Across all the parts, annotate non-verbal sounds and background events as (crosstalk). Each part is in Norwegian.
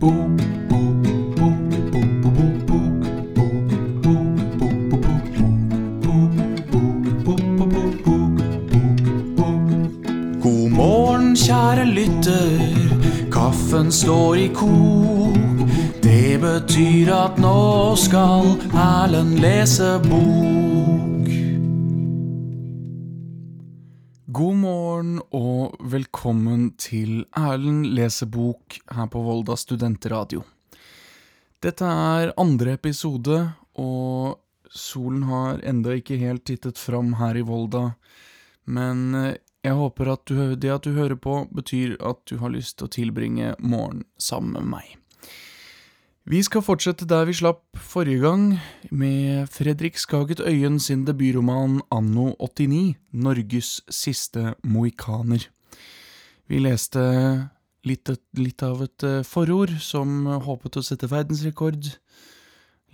bok, bok, bok, bok, bok, bok, bok, bok, bok, bok, bok, bok, bok, bok, bok. God morgen, kjære lytter. Kaffen står i kok. Det betyr at nå skal Erlend lese bok. Til Erlend leser bok her på Volda studentradio. Dette er andre episode, og solen har enda ikke helt tittet fram her i Volda. Men eh, jeg håper at du, det at du hører på, betyr at du har lyst til å tilbringe morgen sammen med meg. Vi skal fortsette der vi slapp forrige gang, med Fredrik Skaget Øyen sin debutroman Anno 89, Norges siste mohikaner. Vi leste litt, litt av et eh, forord som håpet å sette verdensrekord.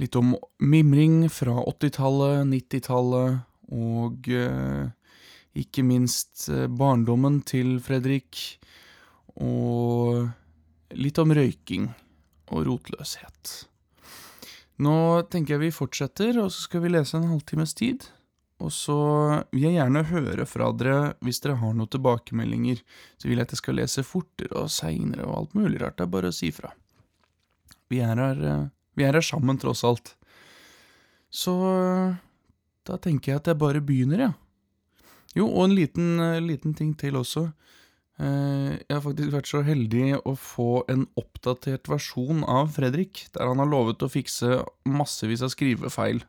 Litt om mimring fra 80-tallet, 90-tallet og eh, ikke minst eh, barndommen til Fredrik. Og litt om røyking og rotløshet. Nå tenker jeg vi fortsetter, og så skal vi lese en halvtimes tid. Og så vil jeg gjerne høre fra dere hvis dere har noen tilbakemeldinger. Så vil jeg at jeg skal lese fortere og seinere og alt mulig rart. Det er bare å si fra. Vi er her, eh, vi er her sammen, tross alt. Så da tenker jeg at jeg bare begynner, jeg. Ja. Jo, og en liten, eh, liten ting til også. Eh, Jeg har faktisk vært så heldig å få en oppdatert versjon av Fredrik, der han har lovet å fikse massevis av skrivefeil.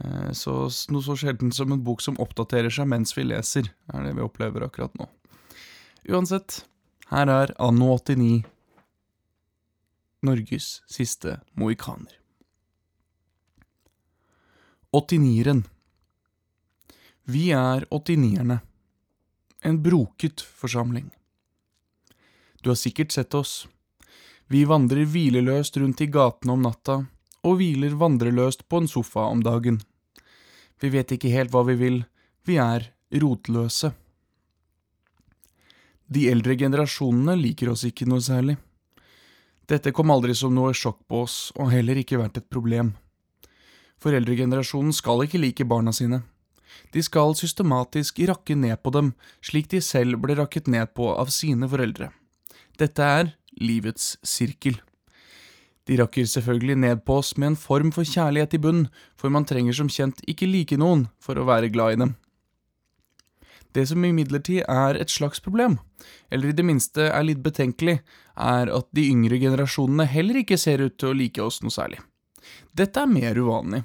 Eh, Så noe så sjelden som en bok som oppdaterer seg mens vi leser, er det vi opplever akkurat nå. Uansett, her er Anno 89, Norges siste mohikaner. 89-eren. Vi er 89-erne. En broket forsamling. Du har sikkert sett oss. Vi vandrer hvileløst rundt i gatene om natta, og hviler vandreløst på en sofa om dagen. Vi vet ikke helt hva vi vil, vi er rotløse. De eldre generasjonene liker oss ikke noe særlig. Dette kom aldri som noe sjokk på oss, og heller ikke vært et problem. Foreldregenerasjonen skal ikke like barna sine. De skal systematisk rakke ned på dem, slik de selv ble rakket ned på av sine foreldre. Dette er livets sirkel. De rakker selvfølgelig ned på oss med en form for kjærlighet i bunn, for man trenger som kjent ikke like noen for å være glad i dem. Det som imidlertid er et slags problem, eller i det minste er litt betenkelig, er at de yngre generasjonene heller ikke ser ut til å like oss noe særlig. Dette er mer uvanlig.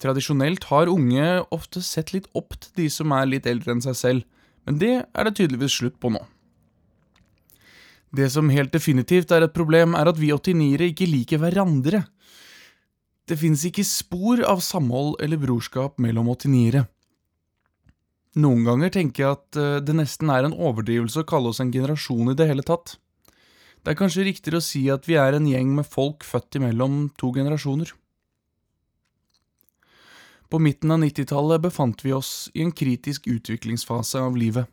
Tradisjonelt har unge ofte sett litt opp til de som er litt eldre enn seg selv, men det er det tydeligvis slutt på nå. Det som helt definitivt er et problem, er at vi 89-ere ikke liker hverandre. Det fins ikke spor av samhold eller brorskap mellom 89-ere. Noen ganger tenker jeg at eh, det nesten er en overdrivelse å kalle oss en generasjon i det hele tatt. Det er kanskje riktigere å si at vi er en gjeng med folk født imellom to generasjoner. På midten av 90-tallet befant vi oss i en kritisk utviklingsfase av livet.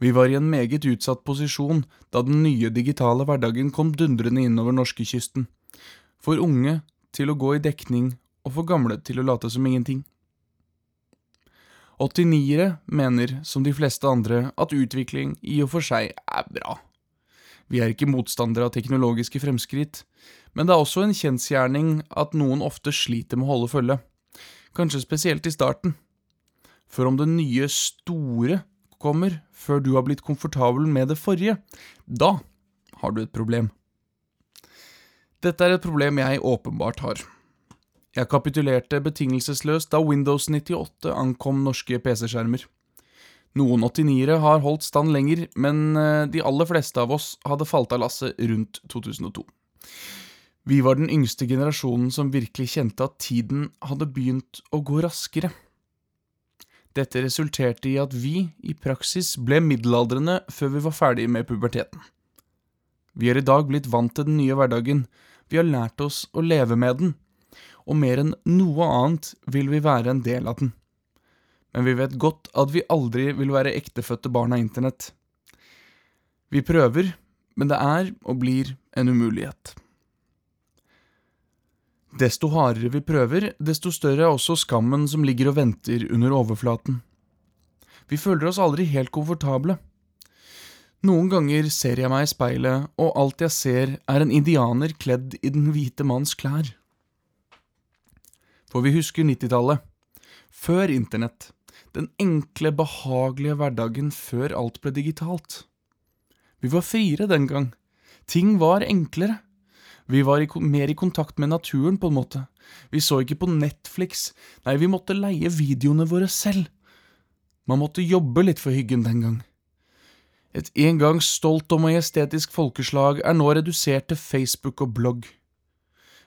Vi var i en meget utsatt posisjon da den nye digitale hverdagen kom dundrende innover norskekysten. For unge til å gå i dekning, og for gamle til å late som ingenting. 89-ere mener, som de fleste andre, at utvikling i og for seg er bra. Vi er ikke motstandere av teknologiske fremskritt, men det er også en kjensgjerning at noen ofte sliter med å holde følge kanskje spesielt i starten. For om det nye store kommer før du har blitt komfortabel med det forrige, da har du et problem. Dette er et problem jeg åpenbart har. Jeg kapitulerte betingelsesløst da Windows 98 ankom norske PC-skjermer. Noen 89-ere har holdt stand lenger, men eh, de aller fleste av oss hadde falt av lasset rundt 2002. Vi var den yngste generasjonen som virkelig kjente at tiden hadde begynt å gå raskere. Dette resulterte i at vi, i praksis, ble middelaldrende før vi var ferdige med puberteten. Vi er i dag blitt vant til den nye hverdagen, vi har lært oss å leve med den, og mer enn noe annet vil vi være en del av den. Men vi vet godt at vi aldri vil være ektefødte barn av internett. Vi prøver, men det er og blir en umulighet. Desto hardere vi prøver, desto større er også skammen som ligger og venter under overflaten. Vi føler oss aldri helt komfortable. Noen ganger ser jeg meg i speilet, og alt jeg ser er en indianer kledd i den hvite manns klær. For vi husker nittitallet. Før internett. Den enkle, behagelige hverdagen før alt ble digitalt. Vi var friere den gang. Ting var enklere. Vi var i, mer i kontakt med naturen, på en måte. Vi så ikke på Netflix, nei, vi måtte leie videoene våre selv. Man måtte jobbe litt for hyggen den gang. Et en gang stolt og majestetisk folkeslag er nå redusert til Facebook og blogg.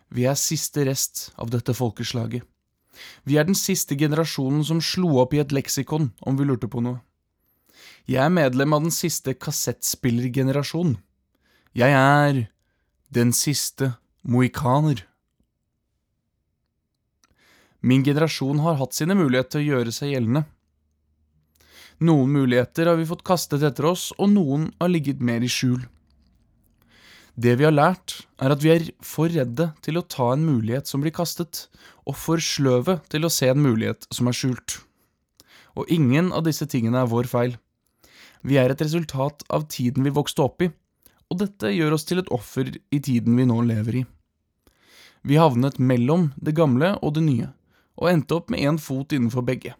Vi er siste rest av dette folkeslaget. Vi er den siste generasjonen som slo opp i et leksikon, om vi lurte på noe. Jeg er medlem av den siste kassettspillergenerasjonen. Jeg er den siste mohikaner. Min generasjon har hatt sine muligheter til å gjøre seg gjeldende. Noen muligheter har vi fått kastet etter oss, og noen har ligget mer i skjul. Det vi har lært, er at vi er for redde til å ta en mulighet som blir kastet, og for sløve til å se en mulighet som er skjult. Og ingen av disse tingene er vår feil. Vi er et resultat av tiden vi vokste opp i, og dette gjør oss til et offer i tiden vi nå lever i. Vi havnet mellom det gamle og det nye, og endte opp med én fot innenfor begge.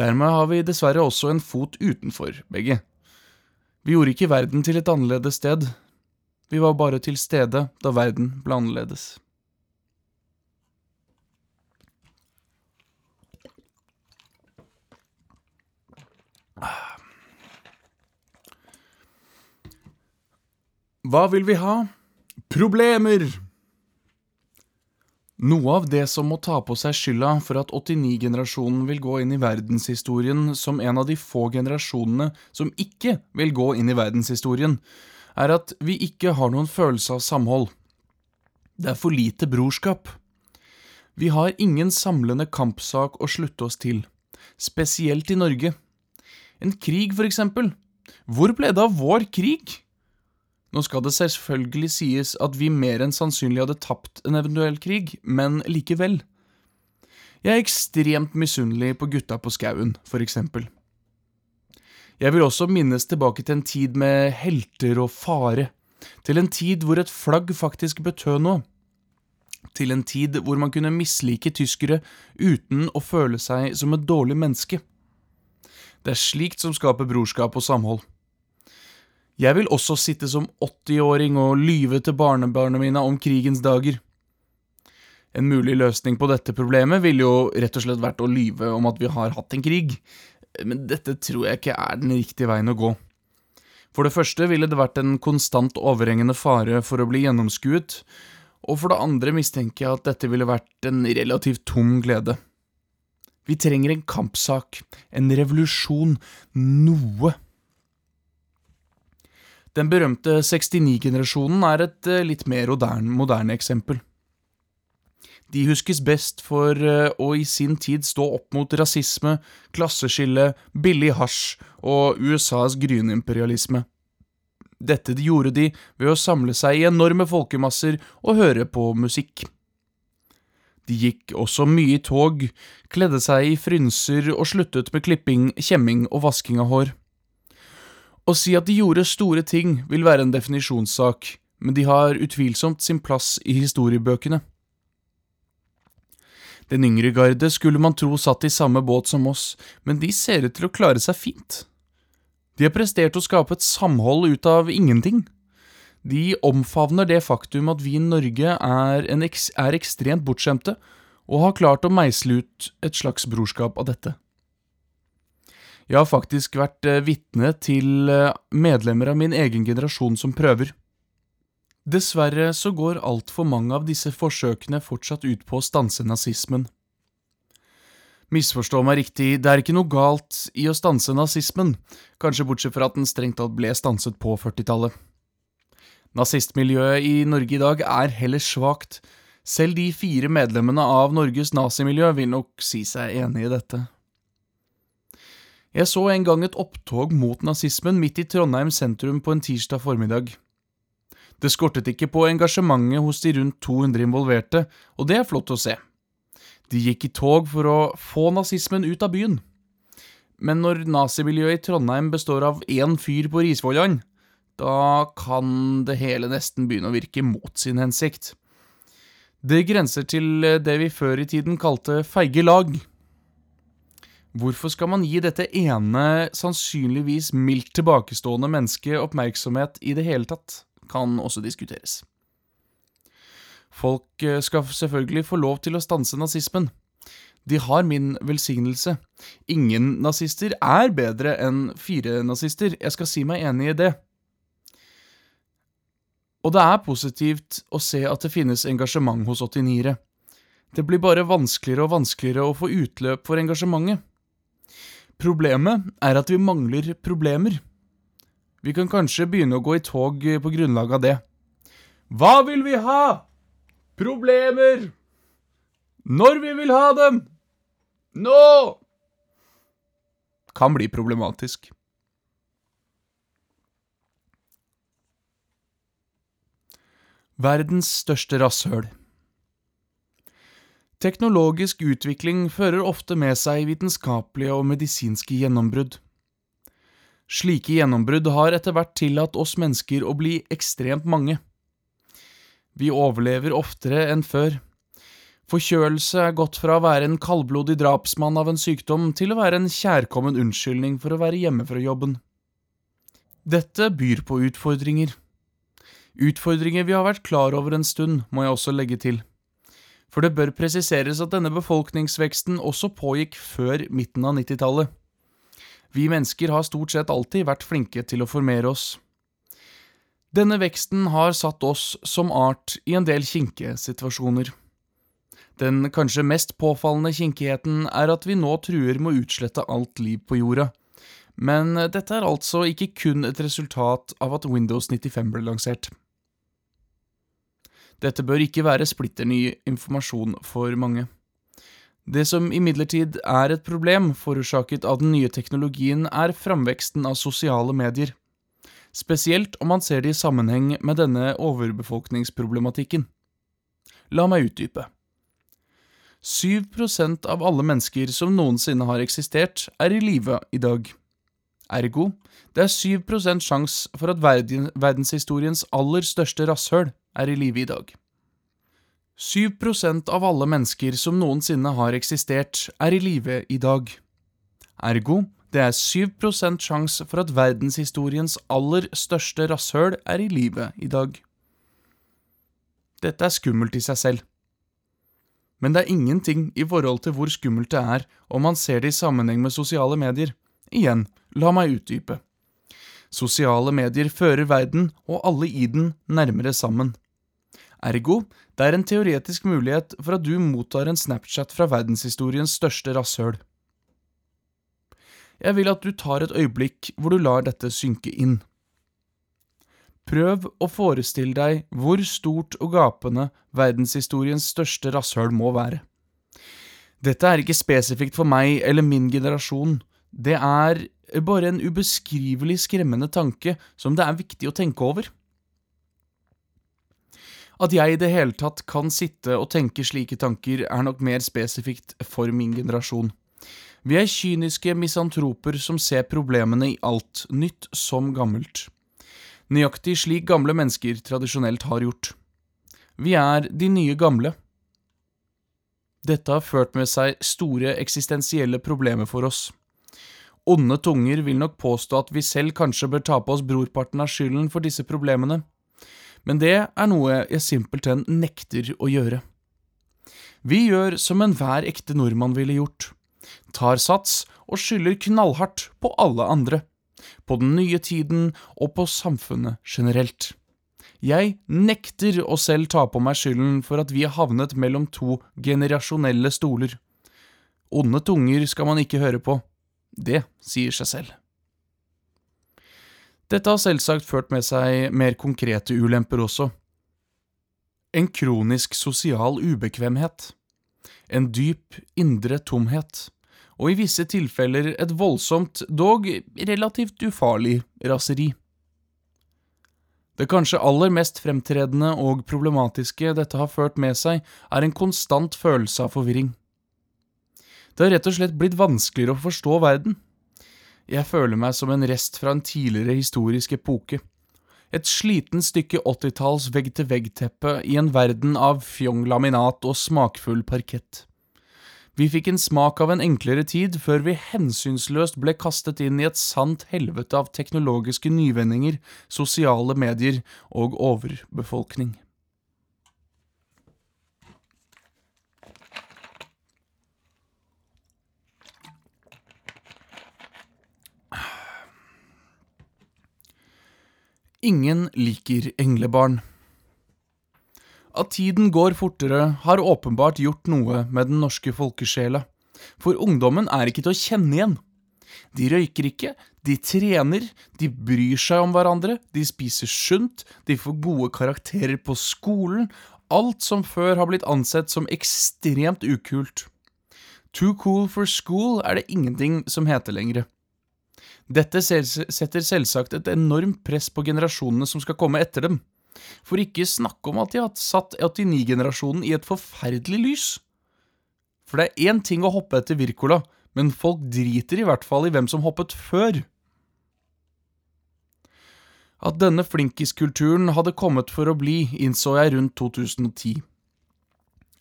Dermed har vi dessverre også en fot utenfor begge. Vi gjorde ikke verden til et annerledes sted, vi var bare til stede da verden ble annerledes. Hva vil vi ha? Problemer! Noe av det som må ta på seg skylda for at 89-generasjonen vil gå inn i verdenshistorien som en av de få generasjonene som ikke vil gå inn i verdenshistorien, er at vi ikke har noen følelse av samhold. Det er for lite brorskap. Vi har ingen samlende kampsak å slutte oss til, spesielt i Norge. En krig, for eksempel. Hvor ble det av vår krig? Nå skal det selvfølgelig sies at vi mer enn sannsynlig hadde tapt en eventuell krig, men likevel. Jeg er ekstremt misunnelig på gutta på skauen, for eksempel. Jeg vil også minnes tilbake til en tid med helter og fare, til en tid hvor et flagg faktisk betød noe, til en tid hvor man kunne mislike tyskere uten å føle seg som et dårlig menneske. Det er slikt som skaper brorskap og samhold. Jeg vil også sitte som 80-åring og lyve til barnebarna mine om krigens dager. En mulig løsning på dette problemet ville jo rett og slett vært å lyve om at vi har hatt en krig, men dette tror jeg ikke er den riktige veien å gå. For det første ville det vært en konstant overhengende fare for å bli gjennomskuet, og for det andre mistenker jeg at dette ville vært en relativt tom glede. Vi trenger en kampsak, en revolusjon, noe. Den berømte 69-generasjonen er et eh, litt mer moderne, moderne, eksempel. De huskes best for eh, å i sin tid stå opp mot rasisme, klasseskille, billig hasj og USAs gryende imperialisme. Dette gjorde de ved å samle seg i enorme folkemasser og høre på musikk. De gikk også mye i tog, kledde seg i frynser og sluttet med klipping, kjemming og vasking av hår. Å si at de gjorde store ting, vil være en definisjonssak, men de har utvilsomt sin plass i historiebøkene. Den yngre garde skulle man tro satt i samme båt som oss, men de ser ut til å klare seg fint. De har prestert å skape et samhold ut av ingenting. De omfavner det faktum at vi i Norge er, ek er ekstremt bortskjemte, og har klart å meisle ut et slags brorskap av dette. Jeg har faktisk vært eh, vitne til eh, medlemmer av min egen generasjon som prøver. Dessverre så går altfor mange av disse forsøkene fortsatt ut på å stanse nazismen. Misforstå meg riktig, det er ikke noe galt i å stanse nazismen, kanskje bortsett fra at den strengt tatt ble stanset på 40-tallet. Nazistmiljøet i Norge i dag er heller svakt, selv de fire medlemmene av Norges nazimiljø vil nok si seg enig i dette. Jeg så en gang et opptog mot nazismen midt i Trondheim sentrum på en tirsdag formiddag. Det skortet ikke på engasjementet hos de rundt 200 involverte, og det er flott å se. De gikk i tog for å få nazismen ut av byen. Men når nazimiljøet i Trondheim består av én fyr på Risvollan, da kan det hele nesten begynne å virke mot sin hensikt. Det grenser til det vi før i tiden kalte feige lag. Hvorfor skal man gi dette ene, sannsynligvis mildt tilbakestående mennesket oppmerksomhet i det hele tatt, kan også diskuteres. Folk eh, skal selvfølgelig få lov til å stanse nazismen. De har min velsignelse. Ingen nazister er bedre enn fire nazister, jeg skal si meg enig i det. Og det er positivt å se at det finnes engasjement hos 89-ere. Det blir bare vanskeligere og vanskeligere å få utløp for engasjementet. Problemet er at vi mangler problemer. Vi kan kanskje begynne å gå i tog på grunnlag av det. Hva vil vi ha? Problemer! Når vi vil ha dem! Nå! Kan bli problematisk. Verdens største rasshøl. Teknologisk utvikling fører ofte med seg vitenskapelige og medisinske gjennombrudd. Slike gjennombrudd har etter hvert tillatt oss mennesker å bli ekstremt mange. Vi overlever oftere enn før. Forkjølelse er gått fra å være en kaldblodig drapsmann av en sykdom til å være en kjærkommen unnskyldning for å være hjemme fra jobben. Dette byr på utfordringer. Utfordringer vi har vært klar over en stund, må jeg også legge til. For det bør presiseres at denne befolkningsveksten også pågikk før midten av 90-tallet. Vi mennesker har stort sett alltid vært flinke til å formere oss. Denne veksten har satt oss som art i en del kinkige situasjoner. Den kanskje mest påfallende kinkigheten er at vi nå truer med å utslette alt liv på jorda. Men dette er altså ikke kun et resultat av at Windows 95 ble lansert. Dette bør ikke være splitter ny informasjon for mange. Det som imidlertid er et problem forårsaket av den nye teknologien, er framveksten av sosiale medier, spesielt om man ser det i sammenheng med denne overbefolkningsproblematikken. La meg utdype. 7% av alle mennesker som noensinne har eksistert, er i live i dag. Ergo, det er 7 sjanse for at verdenshistoriens aller største rasshøl er i live i dag. 7% av alle mennesker som noensinne har eksistert, er i live i dag. Ergo, det er 7% sjanse for at verdenshistoriens aller største rasshøl er i live i dag. Dette er skummelt i seg selv. Men det er ingenting i forhold til hvor skummelt det er om man ser det i sammenheng med sosiale medier. Igjen, la meg utdype. Sosiale medier fører verden og alle i den nærmere sammen. Ergo, det er en teoretisk mulighet for at du mottar en Snapchat fra verdenshistoriens største rasshøl. Jeg vil at du tar et øyeblikk hvor du lar dette synke inn. Prøv å forestille deg hvor stort og gapende verdenshistoriens største rasshøl må være. Dette er ikke spesifikt for meg eller min generasjon, det er bare en ubeskrivelig skremmende tanke som det er viktig å tenke over. At jeg i det hele tatt kan sitte og tenke slike tanker, er nok mer spesifikt for min generasjon. Vi er kyniske misantroper som ser problemene i alt, nytt som gammelt. Nøyaktig slik gamle mennesker tradisjonelt har gjort. Vi er de nye gamle. Dette har ført med seg store eksistensielle problemer for oss. Onde tunger vil nok påstå at vi selv kanskje bør ta på oss brorparten av skylden for disse problemene men det er noe jeg simpelthen nekter å gjøre. Vi gjør som enhver ekte nordmann ville gjort, tar sats og skylder knallhardt på alle andre, på den nye tiden og på samfunnet generelt. Jeg nekter å selv ta på meg skylden for at vi har havnet mellom to generasjonelle stoler. Onde tunger skal man ikke høre på. Det sier seg selv. Dette har selvsagt ført med seg mer konkrete ulemper også. En kronisk sosial ubekvemhet. En dyp indre tomhet. Og i visse tilfeller et voldsomt, dog relativt ufarlig, raseri. Det kanskje aller mest fremtredende og problematiske dette har ført med seg, er en konstant følelse av forvirring. Det har rett og slett blitt vanskeligere å forstå verden. Jeg føler meg som en rest fra en tidligere historisk epoke. Et sliten stykke 80-talls vegg-til-vegg-teppe i en verden av fjong laminat og smakfull parkett. Vi fikk en smak av en enklere tid før vi hensynsløst ble kastet inn i et sant helvete av teknologiske nyvendinger, sosiale medier og overbefolkning. Ingen liker englebarn. At tiden går fortere, har åpenbart gjort noe med den norske folkesjela. For ungdommen er ikke til å kjenne igjen. De røyker ikke, de trener, de bryr seg om hverandre, de spiser sunt, de får gode karakterer på skolen, alt som før har blitt ansett som ekstremt ukult. Too cool for school er det ingenting som heter lenger. Dette setter selvsagt et enormt press på generasjonene som skal komme etter dem. For ikke snakke om at de har satt 89-generasjonen i et forferdelig lys. For det er én ting å hoppe etter Wirkola, men folk driter i hvert fall i hvem som hoppet før. At denne flinkiskulturen hadde kommet for å bli, innså jeg rundt 2010.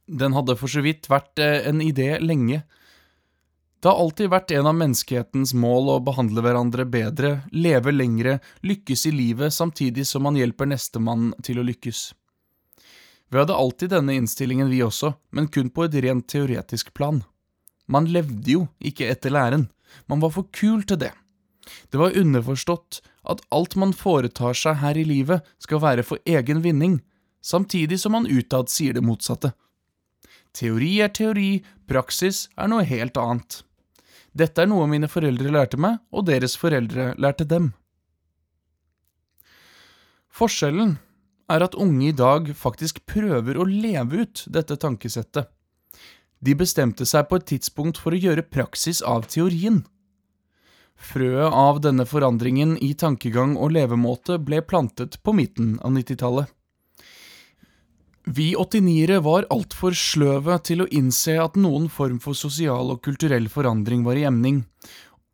Den hadde for så vidt vært eh, en idé lenge, det har alltid vært en av menneskehetens mål å behandle hverandre bedre, leve lengre, lykkes i livet samtidig som man hjelper nestemann til å lykkes. Vi hadde alltid denne innstillingen, vi også, men kun på et rent teoretisk plan. Man levde jo ikke etter læren, man var for kul til det. Det var underforstått at alt man foretar seg her i livet, skal være for egen vinning, samtidig som man utad sier det motsatte. Teori er teori, praksis er noe helt annet. Dette er noe mine foreldre lærte meg, og deres foreldre lærte dem. Forskjellen er at unge i dag faktisk prøver å leve ut dette tankesettet. De bestemte seg på et tidspunkt for å gjøre praksis av teorien. Frøet av denne forandringen i tankegang og levemåte ble plantet på midten av 90-tallet. Vi 89-ere var altfor sløve til å innse at noen form for sosial og kulturell forandring var i emning,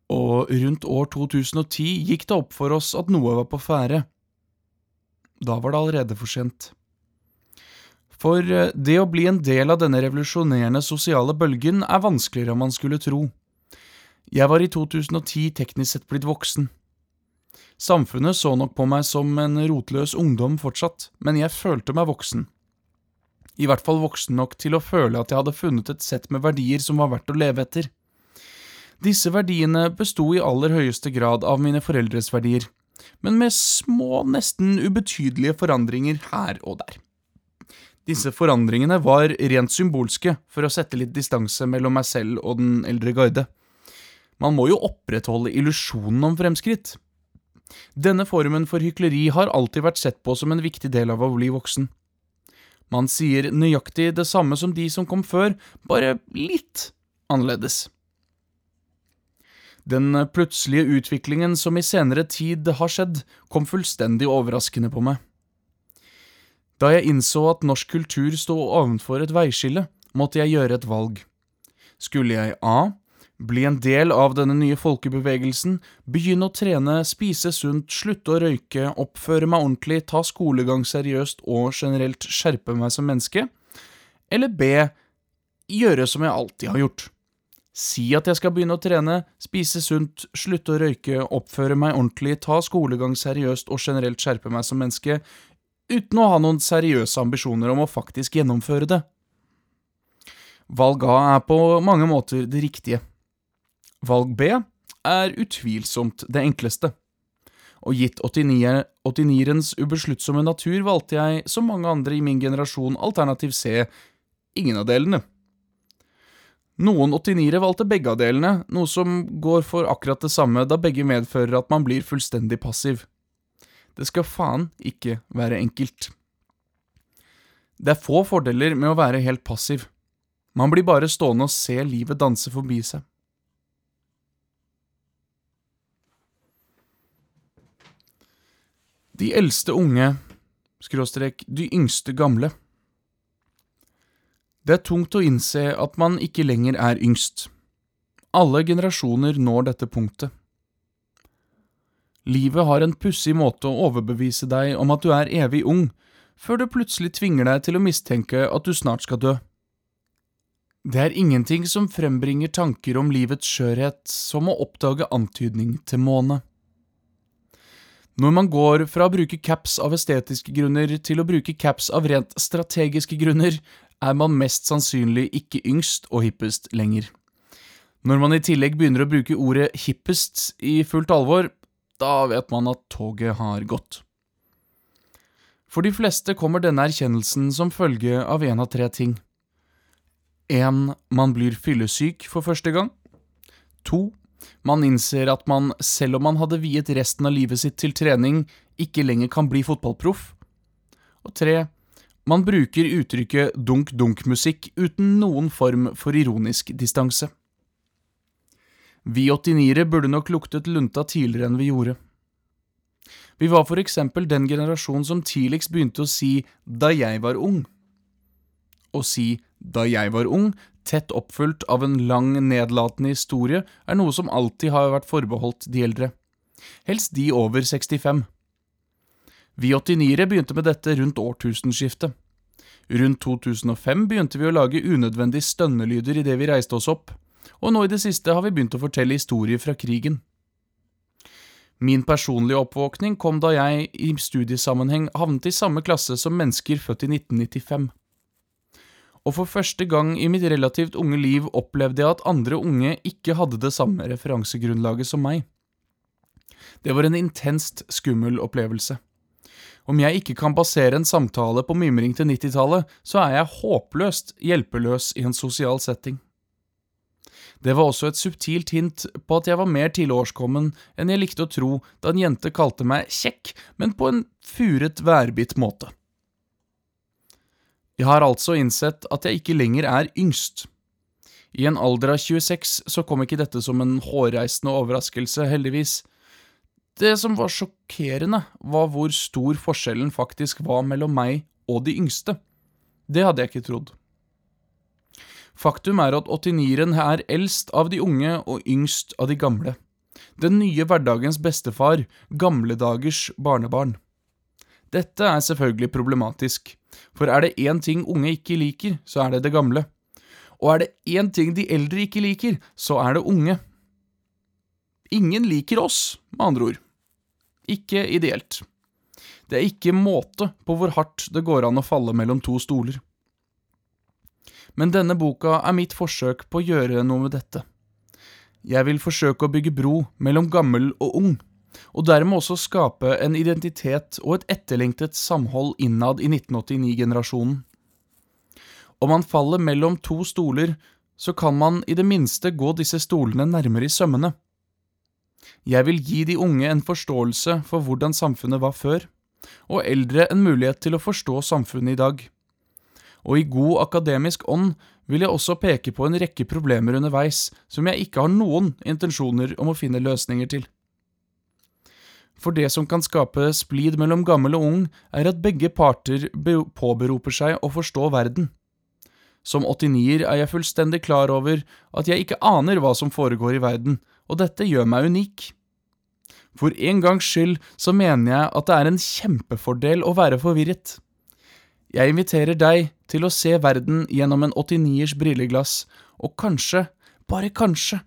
og rundt år 2010 gikk det opp for oss at noe var på ferde. Da var det allerede for sent. For eh, det å bli en del av denne revolusjonerende sosiale bølgen er vanskeligere enn man skulle tro. Jeg var i 2010 teknisk sett blitt voksen. Samfunnet så nok på meg som en rotløs ungdom fortsatt, men jeg følte meg voksen i hvert fall voksen nok til å føle at jeg hadde funnet et sett med verdier som var verdt å leve etter. Disse verdiene besto i aller høyeste grad av mine foreldres verdier, men med små, nesten ubetydelige forandringer her og der. Disse forandringene var rent symbolske, for å sette litt distanse mellom meg selv og den eldre guide. Man må jo opprettholde illusjonen om fremskritt. Denne formen for hykleri har alltid vært sett på som en viktig del av å bli voksen. Man sier nøyaktig det samme som de som kom før, bare litt annerledes. Den plutselige utviklingen som i senere tid har skjedd, kom fullstendig overraskende på meg. Da jeg innså at norsk kultur sto ovenfor et veiskille, måtte jeg gjøre et valg. Skulle jeg A bli en del av denne nye folkebevegelsen, begynn å trene, spise sunt, slutte å røyke, oppføre meg ordentlig, ta skolegang seriøst og generelt skjerpe meg som menneske, eller B. gjøre som jeg alltid har gjort. Si at jeg skal begynne å trene, spise sunt, slutte å røyke, oppføre meg ordentlig, ta skolegang seriøst og generelt skjerpe meg som menneske, uten å ha noen seriøse ambisjoner om å faktisk gjennomføre det. Valg A er på mange måter det riktige. Valg B er utvilsomt det enkleste. Og gitt 89-erens ubesluttsomme natur valgte jeg, som mange andre i min generasjon, alternativ C, ingen av delene. Noen 89-ere valgte begge av delene, noe som går for akkurat det samme, da begge medfører at man blir fullstendig passiv. Det skal faen ikke være enkelt. Det er få fordeler med å være helt passiv. Man blir bare stående og se livet danse forbi seg. De eldste unge, skråstrek de yngste gamle. Det er tungt å innse at man ikke lenger er yngst. Alle generasjoner når dette punktet. Livet har en pussig måte å overbevise deg om at du er evig ung, før du plutselig tvinger deg til å mistenke at du snart skal dø. Det er ingenting som frembringer tanker om livets skjørhet som å oppdage antydning til måne. Når man går fra å bruke caps av estetiske grunner til å bruke caps av rent strategiske grunner, er man mest sannsynlig ikke yngst og hippest lenger. Når man i tillegg begynner å bruke ordet hippest i fullt alvor, da vet man at toget har gått. For de fleste kommer denne erkjennelsen som følge av en av tre ting. En, man blir fyllesyk for første gang. To, man innser at man, selv om man hadde viet resten av livet sitt til trening, ikke lenger kan bli fotballproff. Og tre, man bruker uttrykket dunk-dunk-musikk uten noen form for ironisk distanse. Vi åttiniere burde nok luktet lunta tidligere enn vi gjorde. Vi var for eksempel den generasjonen som tidligst begynte å si da jeg var ung. Å si da jeg var ung, tett oppfulgt av en lang, nedlatende historie, er noe som alltid har vært forbeholdt de eldre. Helst de over 65. Vi 89-ere begynte med dette rundt årtusenskiftet. Rundt 2005 begynte vi å lage unødvendige stønnelyder idet vi reiste oss opp, og nå i det siste har vi begynt å fortelle historier fra krigen. Min personlige oppvåkning kom da jeg i studiesammenheng havnet i samme klasse som mennesker født i 1995. Og for første gang i mitt relativt unge liv opplevde jeg at andre unge ikke hadde det samme referansegrunnlaget som meg. Det var en intenst skummel opplevelse. Om jeg ikke kan basere en samtale på mimring til 90-tallet, så er jeg håpløst hjelpeløs i en sosial setting. Det var også et subtilt hint på at jeg var mer tilårskommen enn jeg likte å tro da en jente kalte meg kjekk, men på en furet, værbitt måte. Jeg har altså innsett at jeg ikke lenger er yngst. I en alder av 26 så kom ikke dette som en hårreisende overraskelse, heldigvis. Det som var sjokkerende, var hvor stor forskjellen faktisk var mellom meg og de yngste. Det hadde jeg ikke trodd. Faktum er at 89-eren er eldst av de unge og yngst av de gamle. Den nye hverdagens bestefar, gamle dagers barnebarn. Dette er selvfølgelig problematisk, for er det én ting unge ikke liker, så er det det gamle. Og er det én ting de eldre ikke liker, så er det unge. Ingen liker oss, med andre ord. Ikke ideelt. Det er ikke måte på hvor hardt det går an å falle mellom to stoler men denne boka er mitt forsøk på å gjøre noe med dette. Jeg vil forsøke å bygge bro mellom gammel og ung, og dermed også skape en identitet og et etterlengtet samhold innad i 1989-generasjonen. Om man faller mellom to stoler, så kan man i det minste gå disse stolene nærmere i sømmene. Jeg vil gi de unge en forståelse for hvordan samfunnet var før, og eldre en mulighet til å forstå samfunnet i dag og i god akademisk ånd vil jeg også peke på en rekke problemer underveis som jeg ikke har noen intensjoner om å finne løsninger til. For det som kan skape splid mellom gammel og ung, er at begge parter påberoper seg å forstå verden. Som 89-er er jeg fullstendig klar over at jeg ikke aner hva som foregår i verden, og dette gjør meg unik. For en gangs skyld så mener jeg at det er en kjempefordel å være forvirret. Jeg inviterer deg til å se verden gjennom en 89ers brilleglass, og kanskje, bare kanskje,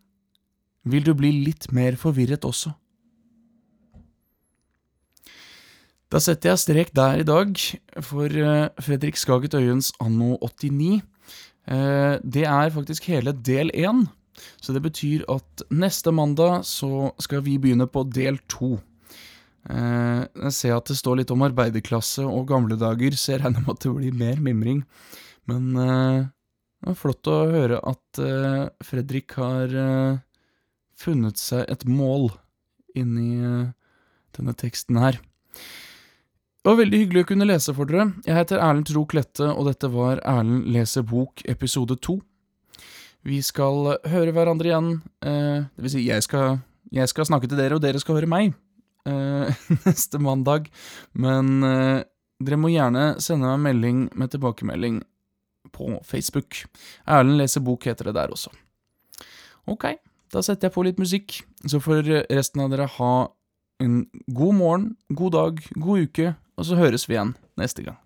vil du bli litt mer forvirret også. Da setter jeg strek der i dag for eh, Fredrik Skaget Øyens anno 89. Eh, det er faktisk hele del én, så det betyr at neste mandag så skal vi begynne på del to. Eh, jeg ser at det står litt om arbeiderklasse og gamle dager, så jeg regner med at det blir mer mimring. Men det var flott å høre at Fredrik har funnet seg et mål inni denne teksten her. Det var veldig hyggelig å kunne lese for dere. Jeg heter Erlend Tro Klette, og dette var Erlend leser bok episode to. Vi skal høre hverandre igjen, det vil si, jeg skal, jeg skal snakke til dere, og dere skal høre meg. eh, (laughs) neste mandag, men eh, dere må gjerne sende meg melding med tilbakemelding på Facebook. Erlend leser bok heter det der også. Ok, da setter jeg på litt musikk, så får resten av dere ha en god morgen, god dag, god uke, og så høres vi igjen neste gang.